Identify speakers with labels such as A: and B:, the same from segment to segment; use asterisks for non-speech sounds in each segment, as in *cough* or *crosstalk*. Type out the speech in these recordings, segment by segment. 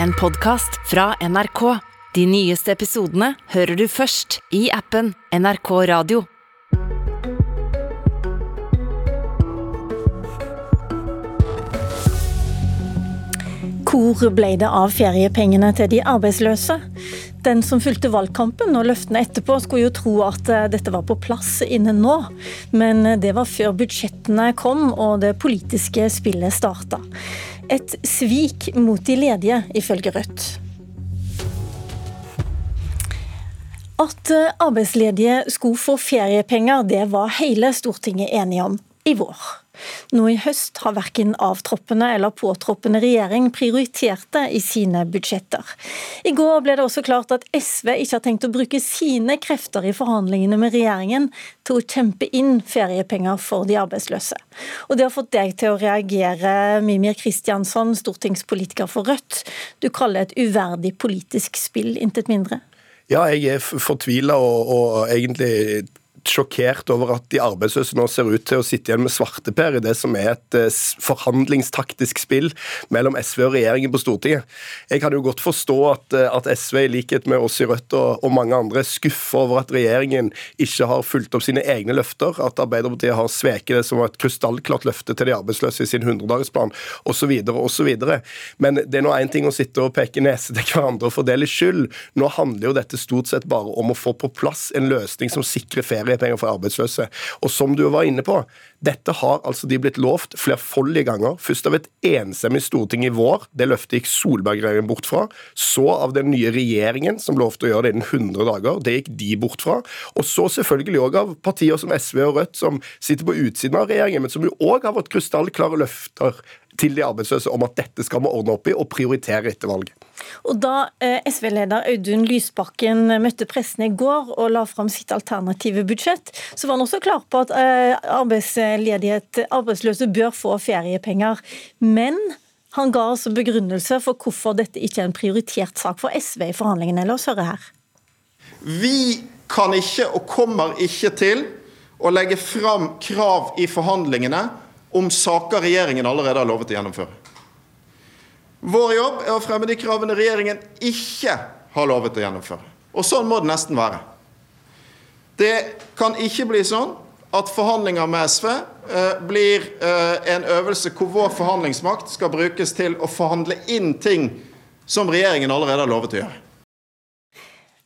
A: en podkast fra NRK. De nyeste episodene hører du først i appen NRK Radio.
B: Hvor ble det av feriepengene til de arbeidsløse? Den som fulgte valgkampen og løftene etterpå, skulle jo tro at eh, dette var på plass innen nå. Men det var før budsjettene kom og det politiske spillet starta. Et svik mot de ledige, ifølge Rødt. At eh, arbeidsledige skulle få feriepenger, det var hele Stortinget enige om i vår. Nå i høst har verken avtroppende eller påtroppende regjering prioritert det i sine budsjetter. I går ble det også klart at SV ikke har tenkt å bruke sine krefter i forhandlingene med regjeringen til å kjempe inn feriepenger for de arbeidsløse. Og det har fått deg til å reagere, Mimir Kristiansson, stortingspolitiker for Rødt. Du kaller det et uverdig politisk spill, intet mindre.
C: Ja, jeg er fortvila og, og egentlig sjokkert over at de arbeidsløse nå ser ut til å sitte igjen med svarteper i det som er et eh, forhandlingstaktisk spill mellom SV og regjeringen på Stortinget. Jeg kan jo godt forstå at, eh, at SV, i likhet med oss i Rødt og, og mange andre, skuffer over at regjeringen ikke har fulgt opp sine egne løfter, at Arbeiderpartiet har sveket det som var et krystallklart løfte til de arbeidsløse i sin 100-dagersplan, osv. osv. Men det er nå én ting å sitte og peke nese til hverandre og fordele skyld. Nå handler jo dette stort sett bare om å få på plass en løsning som sikrer ferie feriepenger for arbeidsløse. Og som du var inne på, dette har altså de blitt lovt flerfoldige ganger. Først av et enstemmig storting i vår, det løftet gikk Solberg-regjeringen bort fra. Så av den nye regjeringen, som lovte å gjøre det innen 100 dager. Det gikk de bort fra. Og så selvfølgelig òg av partier som SV og Rødt, som sitter på utsiden av regjeringen, men som jo òg har fått krystallklare løfter til de arbeidsløse om at dette skal vi ordne opp i og prioritere etter valget.
B: Og Da eh, SV-leder Audun Lysbakken møtte pressen i går og la fram sitt alternative budsjett, så var han også klar på at eh, arbeidsledighet, arbeidsløse bør få feriepenger. Men han ga altså begrunnelse for hvorfor dette ikke er en prioritert sak for SV i forhandlingene. La oss høre her.
D: Vi kan ikke og kommer ikke til å legge fram krav i forhandlingene om saker regjeringen allerede har lovet å gjennomføre. Vår jobb er å fremme de kravene regjeringen ikke har lovet å gjennomføre. Og sånn må det nesten være. Det kan ikke bli sånn at forhandlinger med SV eh, blir eh, en øvelse hvor vår forhandlingsmakt skal brukes til å forhandle inn ting som regjeringen allerede har lovet å gjøre.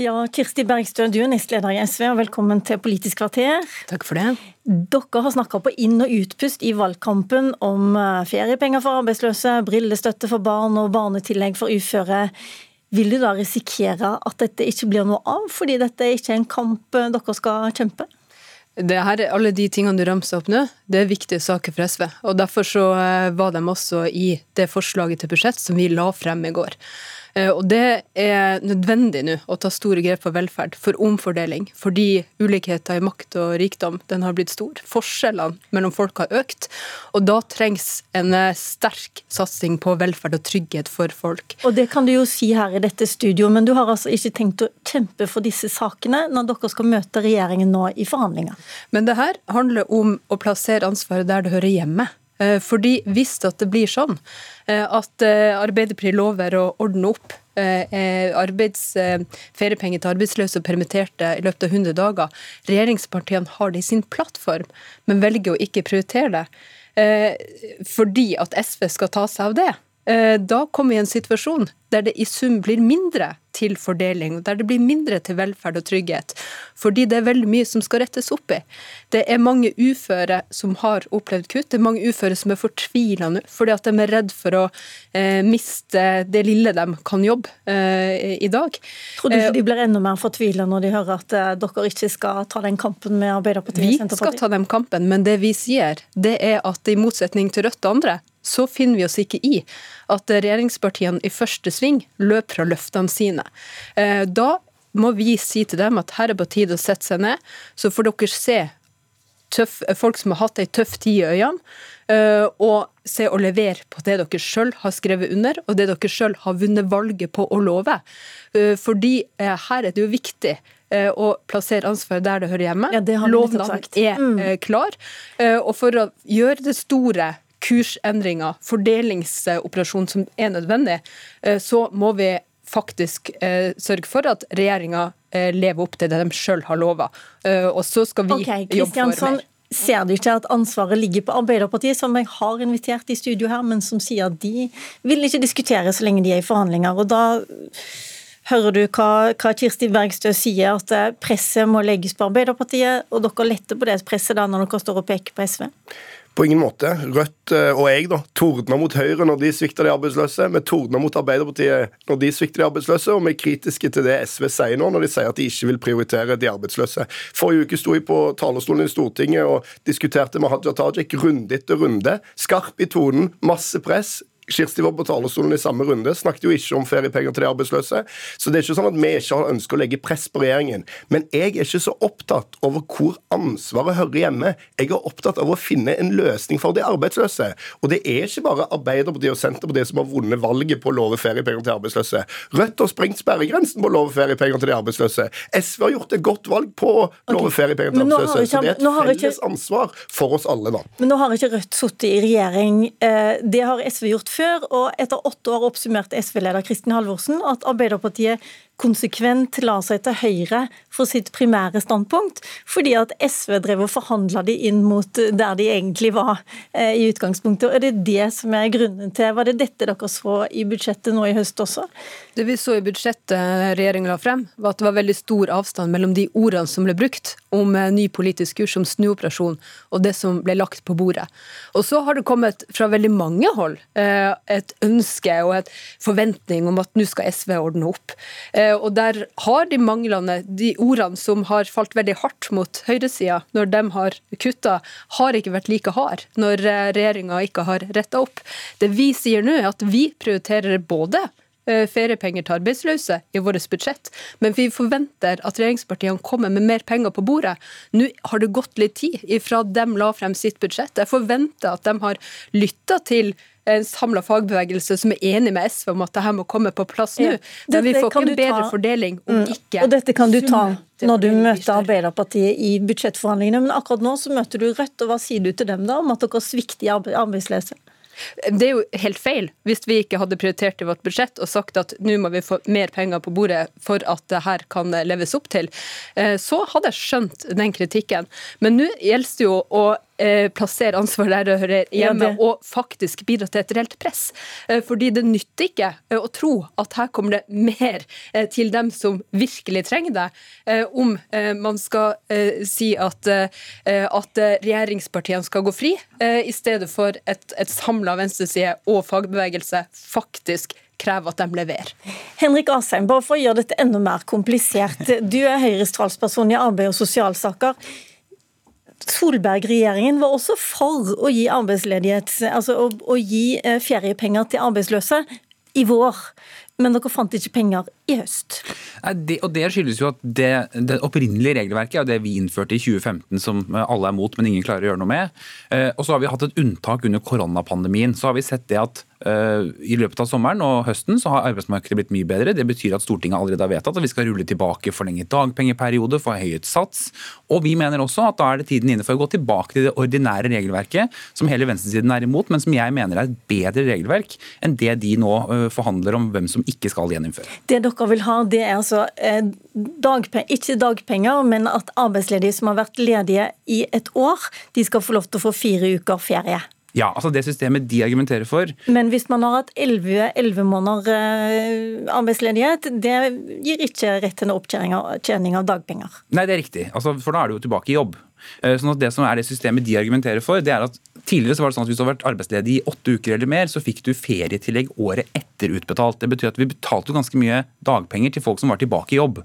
B: Ja, Kirsti Bergstø, du er nestleder i SV, og velkommen til Politisk kvarter.
E: Takk for det.
B: Dere har snakka på inn- og utpust i valgkampen om eh, feriepenger for arbeidsløse, brillestøtte for barn og barnetillegg for uføre. Vil du da risikere at dette ikke blir noe av, fordi dette ikke er en kamp eh, dere skal kjempe?
E: Det her, alle de tingene du ramser opp nå, det er viktige saker for SV. og Derfor så eh, var de også i det forslaget til budsjett som vi la frem i går. Eh, og det er nødvendig nå å ta store grep for velferd, for omfordeling. Fordi ulikheter i makt og rikdom den har blitt stor. Forskjellene mellom folk har økt. Og da trengs en eh, sterk satsing på velferd og trygghet for folk.
B: Og det kan du jo si her i dette studioet, men du har altså ikke tenkt å kjempe for disse sakene når dere skal møte regjeringen nå i forhandlinger?
E: Men det her handler om å plassere ansvaret der det hører hjemme. Eh, fordi hvis det blir sånn eh, at eh, Arbeiderpartiet lover å ordne opp arbeids, feriepenger til arbeidsløse og permitterte i løpet av 100 dager, regjeringspartiene har det i sin plattform, men velger å ikke prioritere det fordi at SV skal ta seg av det, da kommer vi i en situasjon der det i sum blir mindre til fordeling, der det blir mindre til velferd og trygghet. Fordi det er veldig mye som skal rettes opp i. Det er mange uføre som har opplevd kutt. Det er mange uføre som er fortvila nå fordi at de er redd for å eh, miste det lille de kan jobbe eh, i dag.
B: Tror du ikke eh, de blir enda mer fortvila når de hører at eh, dere ikke skal ta den kampen med Arbeiderpartiet?
E: Vi skal ta den kampen, men det vi sier, det er at i motsetning til Rødt og andre, så finner vi oss ikke i at regjeringspartiene i første sving løper fra løftene sine. Eh, da må vi si til dem at her er på tide å sette seg ned, så får dere se tøff, folk som har hatt ei tøff tid i øynene, eh, og se og levere på det dere sjøl har skrevet under, og det dere sjøl har vunnet valget på å love. Eh, fordi her er det jo viktig å plassere ansvaret der det hører hjemme.
B: Ja,
E: Lovnaden er mm. klar. Og for å gjøre det store kursendringer, fordelingsoperasjon som er nødvendig, eh, så må vi faktisk eh, sørge for at regjeringa eh, lever opp til det de sjøl har lova. Og så skal vi
B: okay,
E: jobbe for mer.
B: Ser du ikke at ansvaret ligger på Arbeiderpartiet, som jeg har invitert i studio her, men som sier at de vil ikke diskutere så lenge de er i forhandlinger? og da hører du hva, hva Kirsti Bergstø sier, at presset må legges på Arbeiderpartiet, og dere letter på det presset da når dere står og peker på SV?
C: På ingen måte. Rødt eh, og jeg da, tordner mot Høyre når de svikter de arbeidsløse. Vi tordner mot Arbeiderpartiet når de svikter de arbeidsløse, og vi er kritiske til det SV sier nå, når de sier at de ikke vil prioritere de arbeidsløse. Forrige uke sto jeg på talerstolen i Stortinget og diskuterte med Hadia Tajik runde etter runde. Skarp i tonen, masse press. Kirsti var på talerstolen i samme runde, snakket jo ikke om feriepenger til de arbeidsløse. Så det er ikke sånn at vi ikke har ønske å legge press på regjeringen. Men jeg er ikke så opptatt over hvor ansvaret hører hjemme. Jeg er opptatt av å finne en løsning for de arbeidsløse. Og det er ikke bare Arbeiderpartiet og Senterpartiet som har vunnet valget på å love feriepenger til arbeidsløse. Rødt har sprengt sperregrensen på å love feriepenger til de arbeidsløse. SV har gjort et godt valg på å love okay. feriepenger til arbeidsløse. Ikke, så det er et felles ikke, ansvar for oss alle, da.
B: Men nå har ikke Rødt sittet i regjering. Eh, det har SV gjort før før, og etter åtte år oppsummerte SV-leder Kristin Halvorsen at Arbeiderpartiet konsekvent la seg til høyre for sitt primære standpunkt, fordi at SV drev og forhandla de inn mot der de egentlig var eh, i utgangspunktet. Og Er det det som er grunnen til Var det dette dere så i budsjettet nå i høst også?
E: Det vi så i budsjettet regjeringen la frem, var at det var veldig stor avstand mellom de ordene som ble brukt om eh, ny politisk kurs, om snuoperasjon, og det som ble lagt på bordet. Og så har det kommet fra veldig mange hold eh, et ønske og et forventning om at nå skal SV ordne opp. Eh, og der har de manglende, de ordene som har falt veldig hardt mot høyresida når de har kutta, har ikke vært like hard når regjeringa ikke har retta opp. Det vi sier nå, er at vi prioriterer både Eh, feriepenger til arbeidsløse i vårt budsjett, men vi forventer at regjeringspartiene kommer med mer penger på bordet. Nå har det gått litt tid ifra de la frem sitt budsjett. Jeg forventer at de har lytta til en samla fagbevegelse som er enig med SV om at dette må komme på plass nå. Men vi får ikke en bedre ta, fordeling om mm, ikke
B: Og dette kan du ta når du møter Arbeiderpartiet i budsjettforhandlingene, men akkurat nå så møter du Rødt, og hva sier du til dem da om at dere svikter arbeidsløse?
E: Det er jo helt feil hvis vi ikke hadde prioritert i vårt budsjett og sagt at nå må vi få mer penger på bordet for at det her kan leves opp til. Eh, så hadde jeg skjønt den kritikken. Men nå gjelder det jo å plassere ansvaret der det hører hjemme, ja, og faktisk bidra til et reelt press. Eh, fordi det nytter ikke eh, å tro at her kommer det mer til dem som virkelig trenger det, om man skal si at, at regjeringspartiene skal gå fri, i stedet for et, et samla venstreside og fagbevegelse faktisk krever at de leverer.
B: Henrik Asheim, bare for å gjøre dette enda mer komplisert. Du er Høyres talsperson i arbeid- og sosialsaker. Solberg-regjeringen var også for å gi arbeidsledighet, altså å, å gi eh, feriepenger til arbeidsløse i vår. Men dere fant ikke penger i høst.
F: Det, og Det skyldes jo at det, det opprinnelige regelverket er det vi innførte i 2015, som alle er mot, men ingen klarer å gjøre noe med. Eh, og så har vi hatt et unntak under koronapandemien. Så har vi sett det at Eh, I løpet av sommeren og høsten så har arbeidsmarkedet blitt mye bedre. Det betyr at Stortinget allerede har vedtatt at vi skal rulle tilbake forlenget dagpengeperiode, forhøyet sats. Og vi mener også at da er det tiden inne for å gå tilbake til det ordinære regelverket, som hele venstresiden er imot, men som jeg mener er et bedre regelverk enn det de nå eh, forhandler om hvem som ikke skal gjeninnføre.
B: Det dere vil ha, det er altså eh, dagpenger, ikke dagpenger, men at arbeidsledige som har vært ledige i et år, de skal få lov til å få fire uker ferie.
F: Ja, altså det systemet de argumenterer for.
B: Men hvis man har hatt 11, måneder eh, arbeidsledighet, det gir ikke rett til opptjening av dagpenger?
F: Nei, det er riktig. Altså, for da er du jo tilbake i jobb. Eh, sånn at Det som er det systemet de argumenterer for, det er at tidligere så var det sånn at hvis du har vært arbeidsledig i åtte uker eller mer, så fikk du ferietillegg året etter utbetalt. Det betyr at vi betalte ganske mye dagpenger til folk som var tilbake i jobb.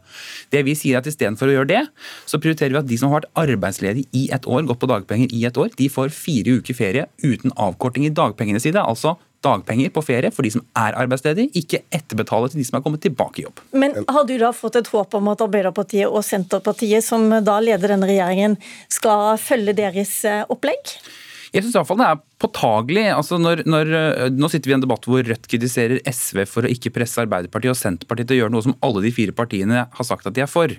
F: Det vi sier er at Istedenfor å gjøre det, så prioriterer vi at de som har vært arbeidsledige i et år, gått på dagpenger i et år, de får fire uker ferie uten avkorting i dagpengene sine. altså dagpenger på ferie for de som er arbeidsledige, ikke etterbetale til de som er kommet tilbake i jobb.
B: Men har du da fått et håp om at Arbeiderpartiet og Senterpartiet, som da leder denne regjeringen, skal følge deres eh, opplegg?
F: Jeg syns det er påtagelig. Altså når, når, eh, nå sitter vi i en debatt hvor Rødt kritiserer SV for å ikke presse Arbeiderpartiet og Senterpartiet til å gjøre noe som alle de fire partiene har sagt at de er for.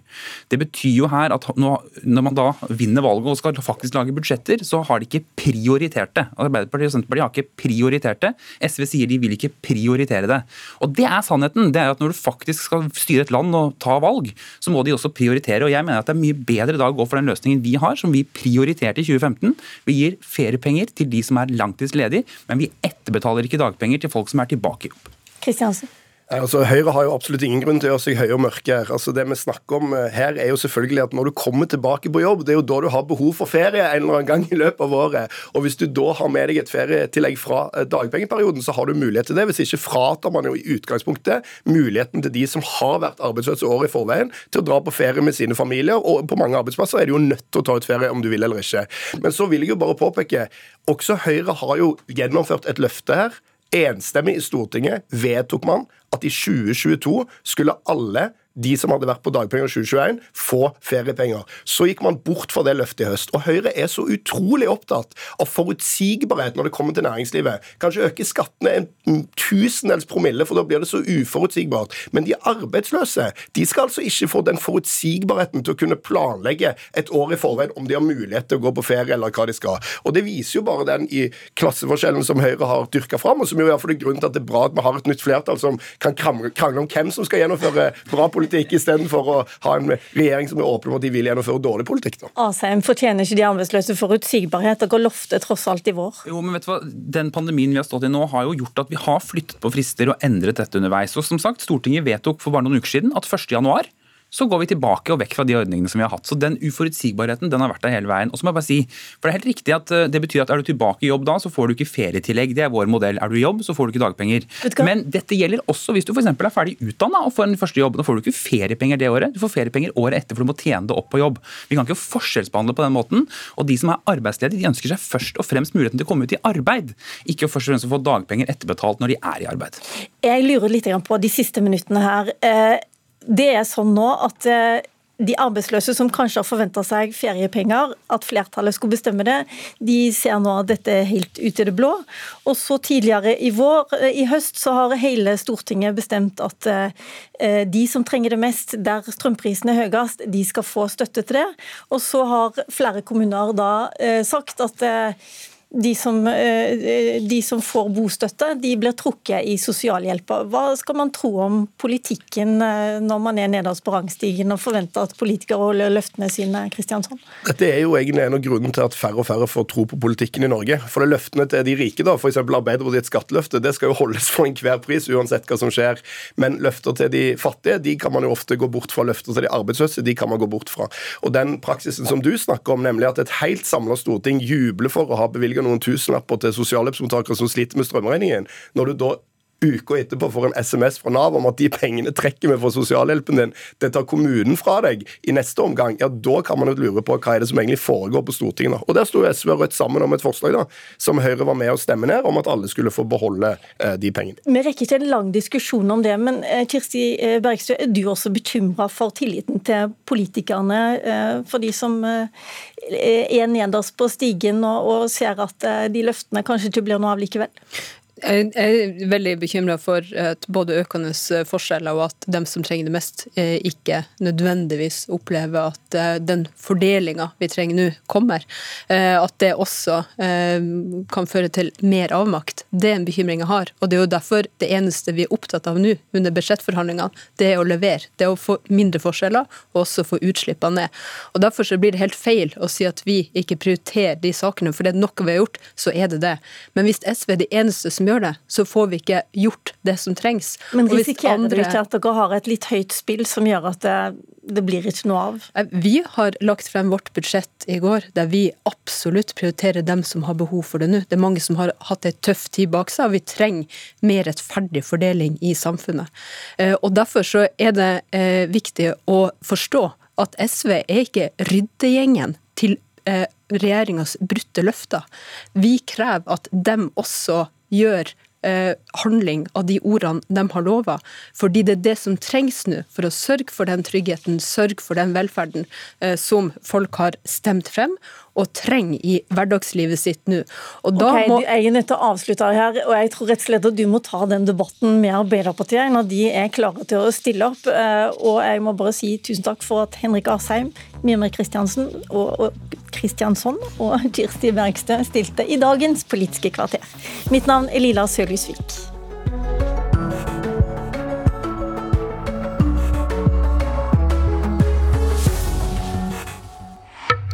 F: Det betyr jo her at når man da vinner valget og skal faktisk lage budsjetter, så har de ikke prioritert det. Arbeiderpartiet og Senterpartiet har ikke prioritert det. SV sier de vil ikke prioritere det. Og det er sannheten. Det er at når du faktisk skal styre et land og ta valg, så må de også prioritere. Og jeg mener at det er mye bedre da å gå for den løsningen vi har, som vi prioriterte i 2015. Vi gir feriepenger til de som er langtidsledig, men vi etterbetaler ikke dagpenger til folk som er tilbake i jobb.
B: Kristiansen.
C: Altså, Høyre har jo absolutt ingen grunn til å gjøre seg høye og mørke. her. Altså, det vi snakker om eh, her er jo selvfølgelig at Når du kommer tilbake på jobb, det er jo da du har behov for ferie en eller annen gang i løpet av året. Og Hvis du da har med deg et ferietillegg fra eh, dagpengeperioden, så har du mulighet til det. Hvis ikke fratar man jo i utgangspunktet muligheten til de som har vært arbeidsløse året i forveien, til å dra på ferie med sine familier. Og på mange arbeidsplasser er du jo nødt til å ta ut ferie om du vil eller ikke. Men så vil jeg jo bare påpeke, også Høyre har jo gjennomført et løfte her enstemmig i Stortinget vedtok man at i 2022 skulle alle de som hadde vært på dagpenger i 2021, få feriepenger. Så gikk man bort fra det løftet i høst. Og Høyre er så utrolig opptatt av forutsigbarhet når det kommer til næringslivet. Kanskje øke skattene en tusendels promille, for da blir det så uforutsigbart. Men de arbeidsløse de skal altså ikke få den forutsigbarheten til å kunne planlegge et år i forveien om de har mulighet til å gå på ferie eller hva de skal. Og Det viser jo bare den i klasseforskjellen som Høyre har dyrka fram, og som jo i hvert fall er grunnen til at det er bra at vi har et nytt flertall som kan krangle om hvem som skal gjennomføre bra politikk politikk istedenfor å ha en regjering som er åpen om at de vil gjennomføre dårlig politikk. Da.
B: Asheim, fortjener ikke de arbeidsløse forutsigbarhet? Dere lovte tross alt i vår.
F: Jo, men vet du hva? Den pandemien vi har stått i nå, har jo gjort at vi har flyttet på frister og endret dette underveis. Og som sagt, Stortinget vedtok for bare noen uker siden at 1. januar så går vi tilbake og vekk fra de ordningene som vi har hatt. Så den uforutsigbarheten den har vært der hele veien. Og så må jeg bare si, for Det er helt riktig at eh, det betyr at er du tilbake i jobb da, så får du ikke ferietillegg. Det er vår modell. Er du i jobb, så får du ikke dagpenger. Men dette gjelder også hvis du f.eks. er ferdig utdanna og får en første jobb. Da får du ikke feriepenger det året. Du får feriepenger året etter, for du må tjene det opp på jobb. Vi kan ikke forskjellsbehandle på den måten. Og de som er arbeidsledige, de ønsker seg først og fremst muligheten til å komme ut i arbeid. Ikke først og fremst å få dagpenger etterbetalt når de er i arbeid.
B: Jeg lurer litt på de siste minuttene her. Det er sånn nå at eh, de arbeidsløse som kanskje har forventa seg feriepenger, at flertallet skulle bestemme det, de ser nå at dette er helt ute i det blå. Og så tidligere i vår, eh, i høst, så har hele Stortinget bestemt at eh, de som trenger det mest, der strømprisen er høyest, de skal få støtte til det. Og så har flere kommuner da sagt at de som, eh, de som, får bostøtte, de blir trukket i sosialhjelpa. Hva skal man tro om politikken eh, når man er nederst på rangstigen og forventer at politikere holder løftene sine? Kristiansson?
C: Dette er jo egentlig en av grunnene til at færre og færre får tro på politikken i Norge. For det løftene til de rike, da, f.eks. Arbeiderpartiets skatteløfte, det skal jo holdes for enhver pris, uansett hva som skjer. Men løfter til de fattige, de kan man jo ofte gå bort fra. Løfter til de arbeidsløse, de kan man gå bort fra. Og den praksisen som du snakker om, nemlig at et helt samla storting jubler for å ha bevilget noen tusenlapper til sosialhjelpsmottakere som sliter med strømregningen. Når du da uka etterpå får en SMS fra Nav om at de pengene trekker vi fra sosialhjelpen din, det tar kommunen fra deg i neste omgang, ja, da kan man jo lure på hva er det som egentlig foregår på Stortinget. Og Der sto SV og Rødt sammen om et forslag da, som Høyre var med å stemme ned, om at alle skulle få beholde eh, de pengene.
B: Vi rekker ikke en lang diskusjon om det, men eh, Kirsti eh, Bergstø, er du også bekymra for tilliten til politikerne, eh, for de som eh, er nederst på stigen og, og ser at eh, de løftene kanskje ikke blir noe av likevel?
E: Jeg er veldig bekymra for både økende forskjeller og at dem som trenger det mest, eh, ikke nødvendigvis opplever at eh, den fordelinga vi trenger nå, kommer. Eh, at det også kan føre til mer avmakt. Det er en bekymring jeg har. Og det er jo derfor det eneste vi er opptatt av nå under budsjettforhandlingene, det er å levere. Det er å få mindre forskjeller og også få utslippene ned. Og Derfor så blir det helt feil å si at vi ikke prioriterer de sakene, for det er noe vi har gjort, så er det det. Men hvis SV er de eneste som gjør det, så får vi ikke gjort det som trengs.
B: Men risikerer andre... du ikke at dere har et litt høyt spill som gjør at det, det blir ikke noe av?
E: Vi har lagt frem vårt budsjett i går, der vi absolutt prioriterer dem som har behov for det nå. Det er mange som har hatt ei tøff tid bak seg, og vi trenger mer rettferdig fordeling i samfunnet. Eh, og Derfor så er det eh, viktig å forstå at SV er ikke ryddegjengen til eh, regjeringas brutte løfter. Vi krever at dem også gjør eh, handling av de ordene de har lova. Fordi det er det som trengs nå for å sørge for den tryggheten, sørge for den velferden eh, som folk har stemt frem og trenger i hverdagslivet sitt nå.
B: Og da okay, må... Jeg er nødt til å avslutte her, og jeg tror rett og slett at du må ta den debatten med Arbeiderpartiet når de er klare til å stille opp. Eh, og jeg må bare si tusen takk for at Henrik Asheim, Mimir Kristiansen og, og Kristiansson og *laughs* Kirsti Bergstø stilte i dagens Politiske kvarter. Mitt navn er Lila Sølhusvik.